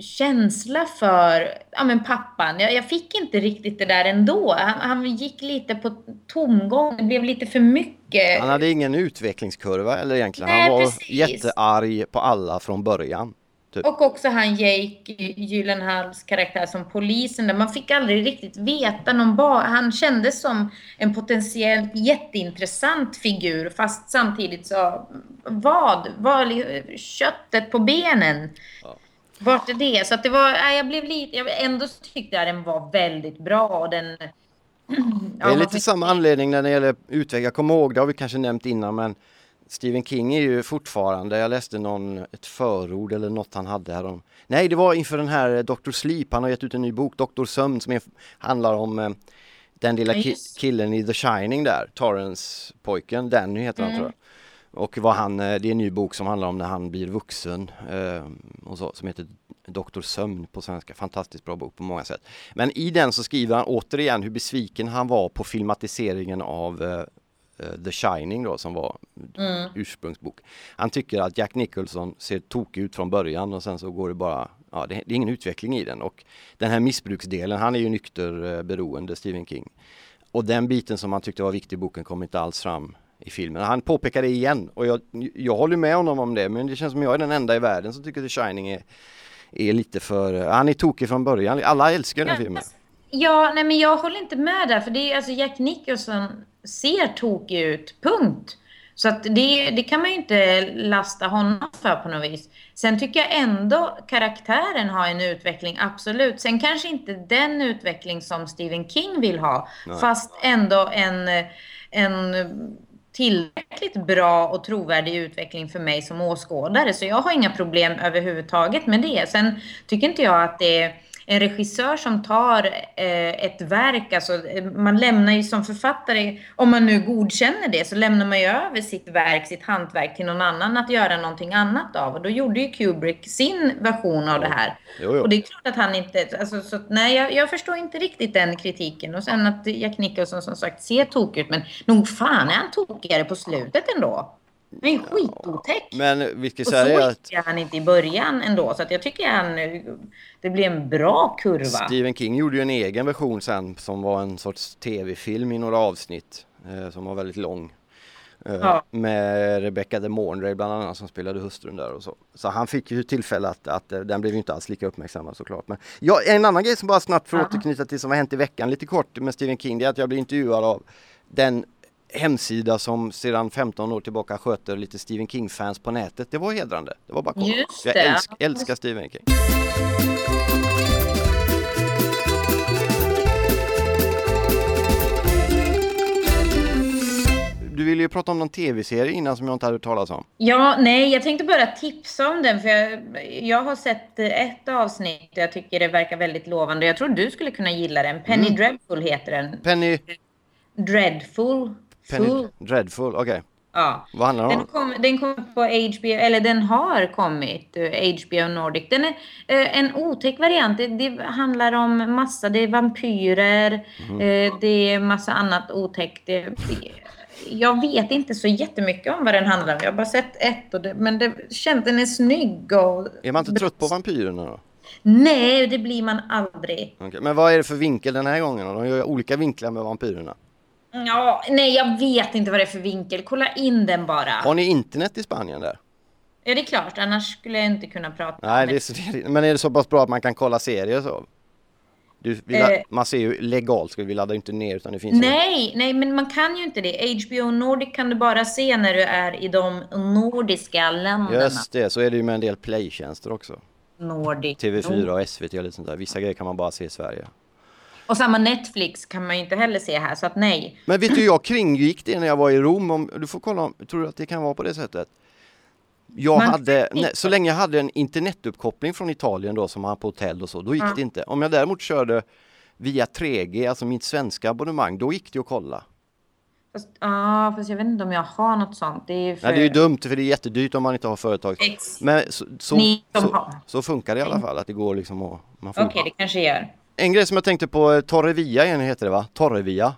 känsla för ja, men pappan. Jag, jag, fick inte riktigt det där ändå. Han, han, gick lite på tomgång. Det blev lite för mycket. Han hade ingen utvecklingskurva eller egentligen. Nej, han var precis. jättearg på alla från början. Typ. Och också han Jake Gyllenhaals karaktär som polisen. Där man fick aldrig riktigt veta någon bar. Han kändes som en potentiellt jätteintressant figur. Fast samtidigt så, vad? Var köttet på benen? Ja. Vart är det? Så att det var, jag blev lite, jag ändå tyckte jag den var väldigt bra och den... <clears throat> det är lite samma anledning när det gäller utveckling. Jag kommer ihåg, det har vi kanske nämnt innan, men Stephen King är ju fortfarande, jag läste någon, ett förord eller något han hade här om, nej det var inför den här Dr. Sleep, han har gett ut en ny bok, Dr. Sömn, som är, handlar om eh, den lilla ki killen i The Shining där, Torrance-pojken, Danny heter mm. han tror jag. Och vad han, eh, det är en ny bok som handlar om när han blir vuxen eh, och så, som heter Doktor Sömn på svenska. Fantastiskt bra bok på många sätt. Men i den så skriver han återigen hur besviken han var på filmatiseringen av eh, The Shining då som var mm. ursprungsbok. Han tycker att Jack Nicholson ser tokig ut från början och sen så går det bara, ja det, det är ingen utveckling i den och den här missbruksdelen, han är ju nykter beroende, Stephen King. Och den biten som han tyckte var viktig i boken kom inte alls fram i filmen. Han påpekar det igen och jag, jag håller med honom om det men det känns som jag är den enda i världen som tycker The Shining är, är lite för, han är tokig från början. Alla älskar den här filmen. Ja, nej men jag håller inte med där för det är alltså Jack Nicholson ser tokig ut, punkt. Så att det, det kan man ju inte lasta honom för på något vis. Sen tycker jag ändå karaktären har en utveckling, absolut. Sen kanske inte den utveckling som Stephen King vill ha, Nej. fast ändå en en tillräckligt bra och trovärdig utveckling för mig som åskådare. Så jag har inga problem överhuvudtaget med det. Sen tycker inte jag att det är en regissör som tar eh, ett verk, alltså man lämnar ju som författare, om man nu godkänner det, så lämnar man ju över sitt verk, sitt hantverk till någon annan att göra någonting annat av. Och då gjorde ju Kubrick sin version av det här. Jo, jo. Och det är klart att han inte, alltså, så, nej jag, jag förstår inte riktigt den kritiken. Och sen att Jack Nicholson som sagt ser tokig ut, men nog fan är han tokigare på slutet ändå. Han är skitotäck. Men vi ska Och så säga att han inte i början ändå. Så att jag tycker han, det blir en bra kurva. Stephen King gjorde ju en egen version sen som var en sorts tv-film i några avsnitt eh, som var väldigt lång. Eh, Ja. Med Rebecca de Mornay bland annat som spelade hustrun där och så. Så han fick ju tillfälle att, att eh, den blev ju inte alls lika uppmärksammad såklart. Men ja, en annan grej som bara snabbt för att Ja. återknyta till som har hänt i veckan lite kort med Stephen King det är att jag blev intervjuad av den hemsida som sedan 15 år tillbaka sköter lite Stephen King-fans på nätet. Det var hedrande. Det var bara. Just Jag älsk, älskar Stephen King. Du ville ju prata om någon tv-serie innan som jag inte hade talas om. Ja, nej, jag tänkte bara tipsa om den. För jag, jag har sett ett avsnitt och jag tycker det verkar väldigt lovande. Jag tror du skulle kunna gilla den. Penny Mm. Dreadful heter den. Penny, Dreadful. Penny. Dreadful, okej. Ja. Vad handlar det Den om? kom, den kom på HBO, eller den har kommit, eh, HBO Nordic. Den är eh, en otäck variant. Det, det handlar om massa, det är vampyrer, Mhm. eh, det är massa annat otäckt. Det, det, jag vet inte så jättemycket om vad den handlar om. Jag har bara sett ett, och det, men det känns, den är snygg och... Är man inte trött på vampyrerna då? Nej, det blir man aldrig. Okej, Men vad är det för vinkel den här gången? De gör olika vinklar med vampyrerna. Ja, nej, jag vet inte vad det är för vinkel. Kolla in den bara. Har ni internet i Spanien där? Ja, det är klart. Annars skulle jag inte kunna prata Nej, om det är så, men är det så pass bra att man kan kolla serier så? Du, Eh. man ser ju legalt, vi laddar ju inte ner utan det finns. Nej, nej, men man kan ju inte det. HBO Nordic kan du bara se när du är i de nordiska länderna. Just det, så är det ju med en del playtjänster också. Nordic. TV4 och SVT och lite sånt där. Vissa grejer kan man bara se i Sverige. Och samma Netflix kan man ju inte heller se här, så att nej. Men vet du, jag kringgick det när jag var i Rom. Om, du får kolla, om- tror du att det kan vara på det sättet? Jag Man- hade, nej, så länge jag hade en internetuppkoppling från Italien då som man har på hotell och så, då gick Ja. det inte. Om jag däremot körde via 3G, alltså mitt svenska abonnemang, då gick det att kolla. Fast, ja, fast jag vet inte om jag har något sånt. Det är för... Nej, det är ju dumt för det är jättedyrt om man inte har företag. Ex. Men så, så, så, så funkar det i alla fall, att det går liksom att... Okej, det kanske gör. En grej som jag tänkte på, eh, Torrevia heter det va? Torrevia.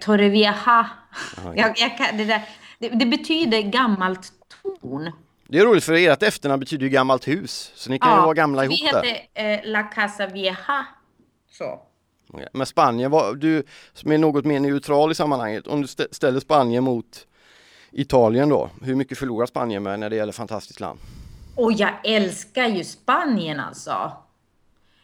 Torrevieja. okej. jag, jag kan, det, där, det, det betyder gammalt torn. Det är roligt för ert efternamn betyder ju gammalt hus, så ni kan ju vara gamla ihop vi där. heter eh, La Casa Vieja. Så. Men Spanien, var, du som är något mer neutral i sammanhanget, om du stä- ställer Spanien mot Italien då, hur mycket förlorar Spanien med när det gäller fantastiskt land? Och jag älskar ju Spanien alltså.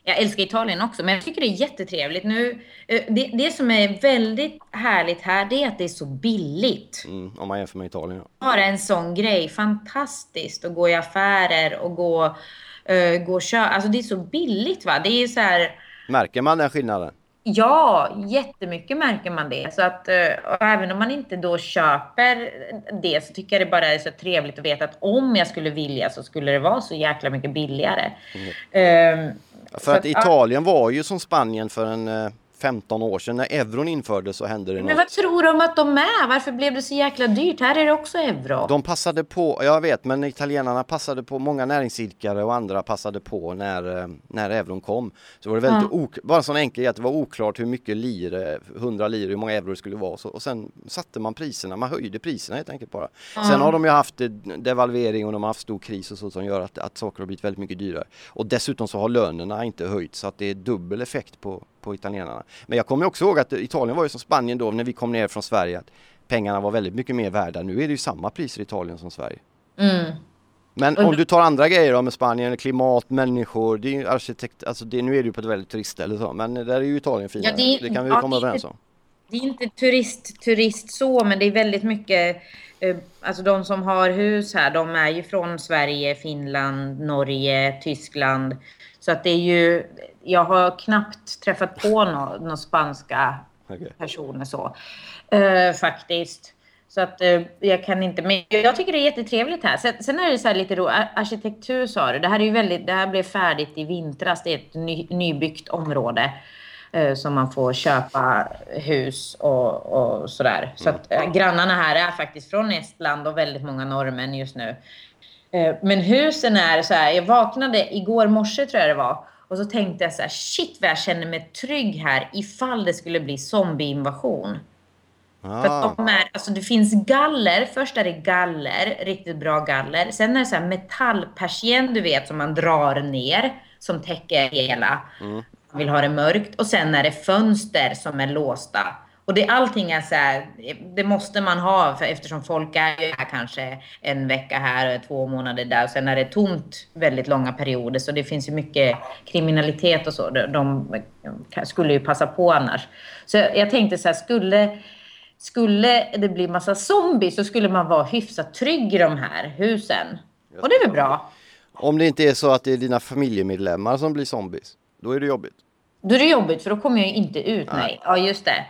Jag älskar Italien också, men jag tycker det är jättetrevligt. Nu, eh, det, det som är väldigt härligt här, det är att det är så billigt. Mm, om man jämför med Italien. Ja. Bara en sån grej. Fantastiskt att gå i affärer och gå, uh, gå och köpa. Alltså det är så billigt va. Det är så här... Märker man den skillnaden? Ja, jättemycket märker man det. Så att, eh, även om man inte då köper det så tycker jag det bara är så trevligt att veta att om jag skulle vilja så skulle det vara så jäkla mycket billigare. Ehm, så För att ja. Italien var ju som Spanien för en eh, 15 år sedan. När euron infördes så hände det Men vad något. tror de att de är? Varför blev det så jäkla dyrt? Här är det också euro. De passade på, jag vet, men italienarna passade på, många näringsidkare och andra passade på när, eh, när euron kom. Så var det väldigt ok, bara en sån enkel att det var oklart hur mycket lir, eh, 100 lir, hur många euro det skulle vara. Så, och sen satte man priserna, man höjde priserna helt enkelt bara. Sen har de ju haft eh, devalvering och de har haft stor kris och så som gör att, att saker har blivit väldigt mycket dyrare. Och dessutom så har lönerna inte höjts så att det är dubbel effekt på, på italienarna. Men jag kommer också ihåg att Italien var ju som Spanien då när vi kom ner från Sverige. Att pengarna var väldigt mycket mer värda. Nu är det ju samma priser i Italien som Sverige. Mm. Men om du tar andra grejer då med Spanien, klimat, människor, det är arkitekt, alltså det, nu är det ju på ett väldigt turistställe så, men där är ju Italien finare. Ja, det, det- kan vi ja, komma överens om. Det är inte turist, turist så, men det är väldigt mycket... Eh, alltså de som har hus här, de är ju från Sverige, Finland, Norge, Tyskland. Så att det är ju... Jag har knappt träffat på några nå spanska Okay. personer så. Uh, faktiskt. Så att uh, jag kan inte, men jag tycker det är jättetrevligt här. Sen, sen är det så här lite då, arkitektur sa du. Det här är ju väldigt, det här blev färdigt i vintras. Det är ett ny, nybyggt område. Uh, som man får köpa hus och, och sådär. Så att grannarna här är faktiskt från Estland och väldigt många norrmän just nu. Men husen är så här, jag vaknade igår morse tror jag det var. Och så tänkte jag så här, shit vad jag känner mig trygg här ifall det skulle bli zombieinvasion. Ah. För att de är, alltså det finns galler, först är det galler, riktigt bra galler. Sen är det så här metallpersien du vet som man drar ner, som täcker hela. Mm. Vill ha det mörkt. Och sen är det fönster som är låsta. Och det, allting är så här, det måste man ha för eftersom folk är här kanske en vecka här och två månader där. Och sen är det tomt väldigt långa perioder. Så det finns ju mycket kriminalitet och så. De, de skulle ju passa på annars. Så jag tänkte så här, skulle, skulle det bli massa zombies så skulle man vara hyfsat trygg i de här husen. Och det är väl bra. Om det inte är så att det är dina familjemedlemmar som blir zombies, då är det jobbigt. Då är det jobbigt för då kommer jag inte ut. Nej. nej. Ja, just det.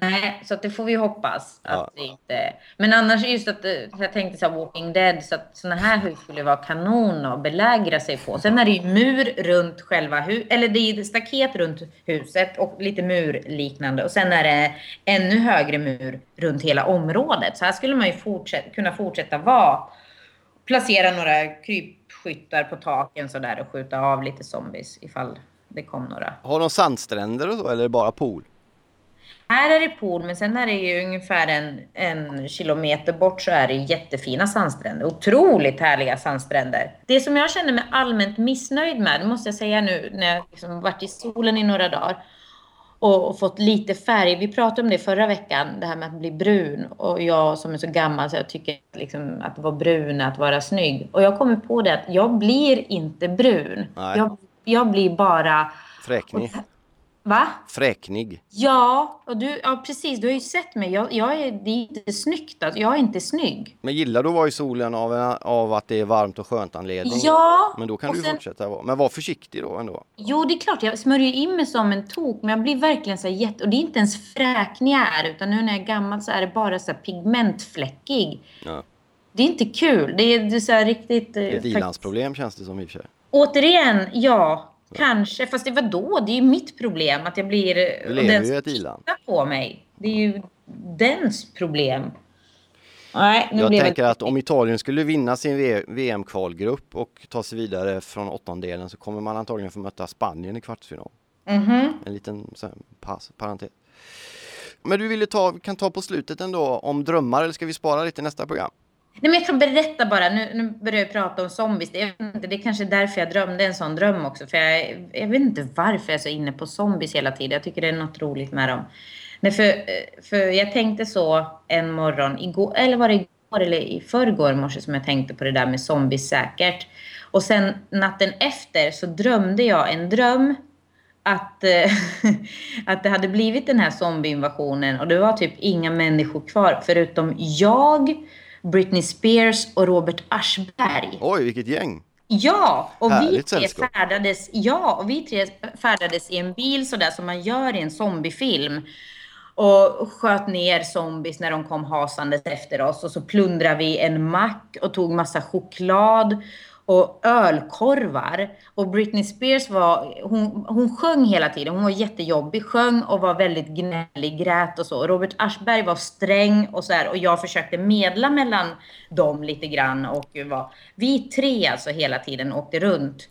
Nej, så det får vi hoppas. Att ja. det inte... Men annars just att eh, jag tänkte så här Walking Dead så att sådana här hus skulle vara kanon att belägra sig på. Sen är det ju mur runt själva huset, eller det är staket runt huset och lite murliknande. Och sen är det ännu högre mur runt hela området. Så här skulle man ju fortsätta, kunna fortsätta vara. Placera några krypskyttar på taken så där och skjuta av lite zombies ifall det kom några. Har de sandstränder och så eller är det bara pool? Här är det pool, men sen är det ju ungefär en, en kilometer bort så är det jättefina sandstränder. Otroligt härliga sandstränder. Det som jag känner mig allmänt missnöjd med, det måste jag säga nu när jag liksom varit i solen i några dagar och, och, fått lite färg. Vi pratade om det förra veckan, det här med att bli brun. Och jag som är så gammal så jag tycker liksom att vara brun är att vara snygg. Och jag kommer på det att jag blir inte brun. Jag, jag blir bara... Fräknig. Va? Fräknig. Ja, och du, ja, precis. Du har ju sett mig. Jag, jag är, det är inte snyggt. Alltså. Jag är inte snygg. Men gillar du att vara i solen av, av att det är varmt och skönt anledning? Ja. Men då kan du sen, fortsätta vara. Men var försiktig då ändå. Jo, det är klart. Jag smörjer in mig som en tok. Men jag blir verkligen så här jätte... Och det är inte ens fräknig jag är. Utan nu när jag är gammal så är det bara så här pigmentfläckig. Ja. Det är inte kul. Det är, det är så här riktigt... Det är ett ilandsproblem känns det som i och för sig. Återigen, ja. Kanske, fast det var då. Det är ju mitt problem att jag blir... Du lever ju i ett iland. på mig. Det är ju dens problem. Nej, nu jag tänker att om Italien skulle vinna sin VM-kvalgrupp och ta sig vidare från åttondelen så kommer man antagligen få möta Spanien i kvartsfinal. Mm -hmm. En liten pass, parentes. Men du ville ta, kan ta på slutet ändå om drömmar eller ska vi spara lite nästa program? Nej, men jag kan berätta bara. Nu, nu börjar jag prata om zombies. Det inte, det är kanske därför jag drömde en sån dröm också. För jag, jag vet inte varför jag är så inne på zombies hela tiden. Jag tycker det är något roligt med dem. Nej, för, för jag tänkte så en morgon, igår, eller var det igår eller i förrgår morse som jag tänkte på det där med zombies säkert. Och sen natten efter så drömde jag en dröm att, eh, <laughs> att det hade blivit den här zombieinvasionen och det var typ inga människor kvar förutom jag Britney Spears och Robert Aschberg. Oj, vilket gäng! Ja, och vi tre färdades, ja, och vi tre färdades i en bil sådär som man gör i en zombiefilm. Och sköt ner zombies när de kom hasandes efter oss. Och så plundrade vi en mack och tog massa choklad och ölkorvar. Och Britney Spears var, hon, hon sjöng hela tiden. Hon var jättejobbig, sjöng och var väldigt gnällig, grät och så. Robert Aschberg var sträng och så här, och jag försökte medla mellan dem lite grann. Och var, vi tre alltså hela tiden åkte runt.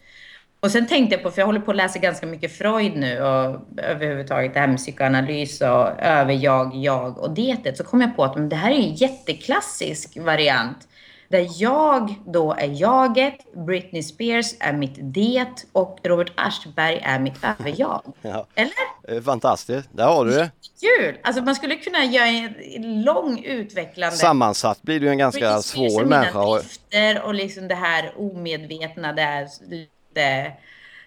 Och sen tänkte jag på, för jag håller på att läsa ganska mycket Freud nu och överhuvudtaget det här med psykoanalys och över jag, jag och detet. Så kom jag på att men det här är en jätteklassisk variant där jag då är jaget, Britney Spears är mitt det och Robert Aschberg är mitt överjag. <laughs> Ja. Eller? Fantastiskt, där har du det. Kul! Alltså man skulle kunna göra en lång utvecklande... Sammansatt blir du en ganska Britney svår människa. Och... och liksom det här omedvetna, det här lite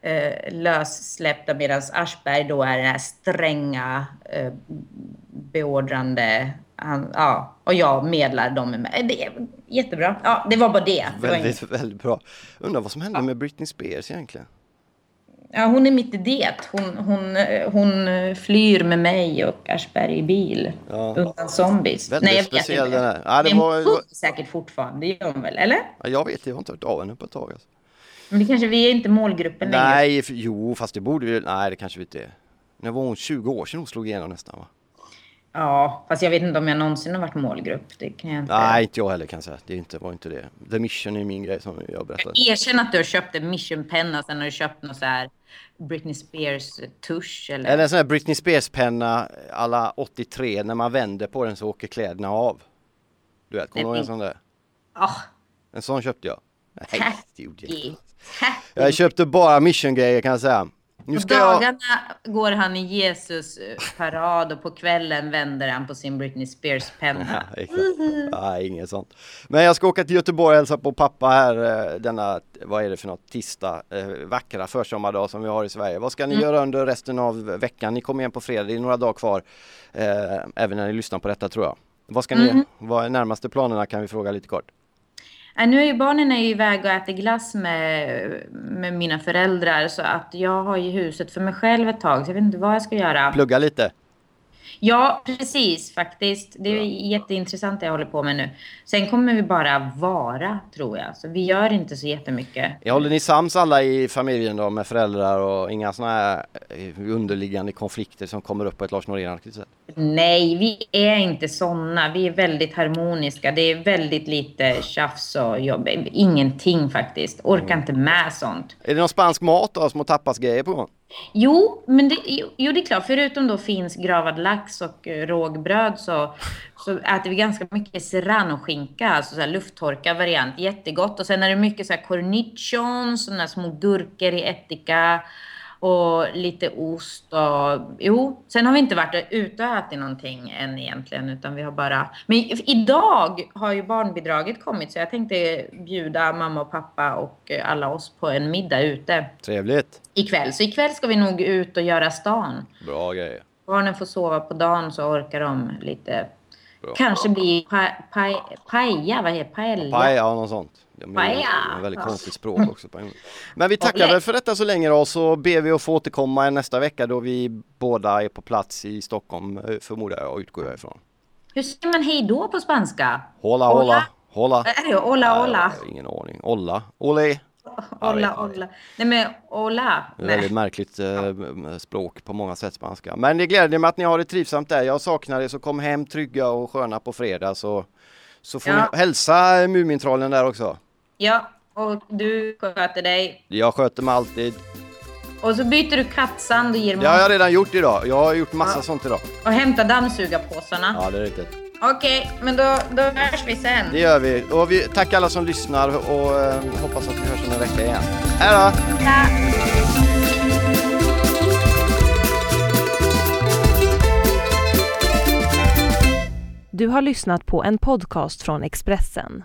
eh, lössläppta medan Aschberg då är det här stränga, eh, beordrande han, ja, och jag medlar dem med. Det är jättebra. Ja, det var bara det. Väldigt, väldigt bra. Undrar vad som hände ja. med Britney Spears egentligen? Ja, hon är mitt i det. Hon, hon, hon flyr med mig och Aschberg i bil Ja. undan zombies. Väldigt Nej, jag vet speciell inte. den här. Ja, det Men var- hon säkert fortfarande, det gör hon väl? Eller? Ja, Jag vet, jag har inte hört av henne på ett tag. Alltså. Men det kanske, vi är inte målgruppen längre. Nej, jo, fast det borde vi... Nej, det kanske vi inte är. När var hon 20 år sedan hon slog igenom nästan va? Ja, fast jag vet inte om jag någonsin har varit målgrupp. Det kan jag inte. Nej, inte jag heller kan jag säga. Det är inte, var inte det. The Mission är min grej som jag berättade. Erkänn att du har köpt en missionpenna sen har du köpt någon så här Britney Spears tusch eller... Eller en sån här Britney Spears-penna alla 83. När man vänder på den så åker kläderna av. Du vet, kommer du ihåg en sån där? Ah, En sån köpte jag. Nej, det gjorde jag inte. Jag köpte bara Mission-grejer kan jag säga. Nu ska jag... dagarna går han i Jesus eh, parad och på kvällen vänder han på sin Britney Spears penna. Ja. Nej, inget sånt. Men jag ska åka till Göteborg och hälsa på pappa här eh, denna, vad är det för något, tisdag, eh, vackra försommardag som vi har i Sverige. Vad ska ni Mm. göra under resten av veckan? Ni kommer igen på fredag, det är några dagar kvar, även när ni lyssnar på detta tror jag. Vad ska ni, Mm. vad är närmaste planerna kan vi fråga lite kort? Äh, nu är ju barnen är ju iväg och äter glass med, med mina föräldrar så att jag har ju huset för mig själv ett tag så jag vet inte vad jag ska göra. Plugga lite. Ja, precis faktiskt. Det är jätteintressant det jag håller på med nu. Sen kommer vi bara vara, tror jag. Så vi gör inte så jättemycket. Jag håller ni sams alla i familjen då med föräldrar och inga sådana här eh, underliggande konflikter som kommer upp på ett Lars Norén-aktigt sätt? Nej, vi är inte såna. Vi är väldigt harmoniska. Det är väldigt lite tjafs och jobb. Ingenting faktiskt. Orkar inte med sånt. Är det någon spansk mat då, små tapasgrejer på gång? Jo, men det, jo, det är klart. Förutom då finsk gravad lax och eh, rågbröd så, så äter vi ganska mycket serranoskinka, alltså så här lufttorkad variant. Jättegott. Och sen är det mycket så här cornichons, sådana små gurkor i ättika och lite ost och jo. Sen har vi inte varit ute och ätit någonting än egentligen, utan vi har bara. Men idag har ju barnbidraget kommit så jag tänkte bjuda mamma och pappa och alla oss på en middag ute Trevligt. ikväll. Så ikväll ska vi nog ut och göra stan. Bra grejer. Barnen får sova på dagen så orkar de lite. Bra. Kanske bli pa, pa, paella, vad heter paella? Paella, ja, något sånt. Det är väldigt konstigt språk också. på en- Men vi tackar väl för detta så länge då, så ber vi att få återkomma nästa vecka då vi båda är på plats i Stockholm, eh, förmodar jag och utgår jag ifrån. Hur säger man hej då på spanska? Hola, Hola. hola, hola. Hola, hola? ingen aning. Olla, ole. inte. hola. Nej men hola. Det är Nej. väldigt märkligt eh, språk på många sätt spanska. Men det gläder mig att ni har det trivsamt där. Jag saknar er så kom hem trygga och sköna på fredag så, så får Ja. ni hälsa Mumintrollen där också. Ja, och du sköter dig. Jag sköter mig alltid. Och så byter du kattsand och ger Det har jag redan gjort idag. Jag har gjort massa Ja. sånt idag. Och hämtar dammsugarpåsarna. Ja, det är riktigt. Okej, men då, då hörs vi sen. Det gör vi. Och vi tackar alla som lyssnar och eh, hoppas att vi hörs om en vecka igen. Hej då! Ja. Du har lyssnat på en podcast från Expressen.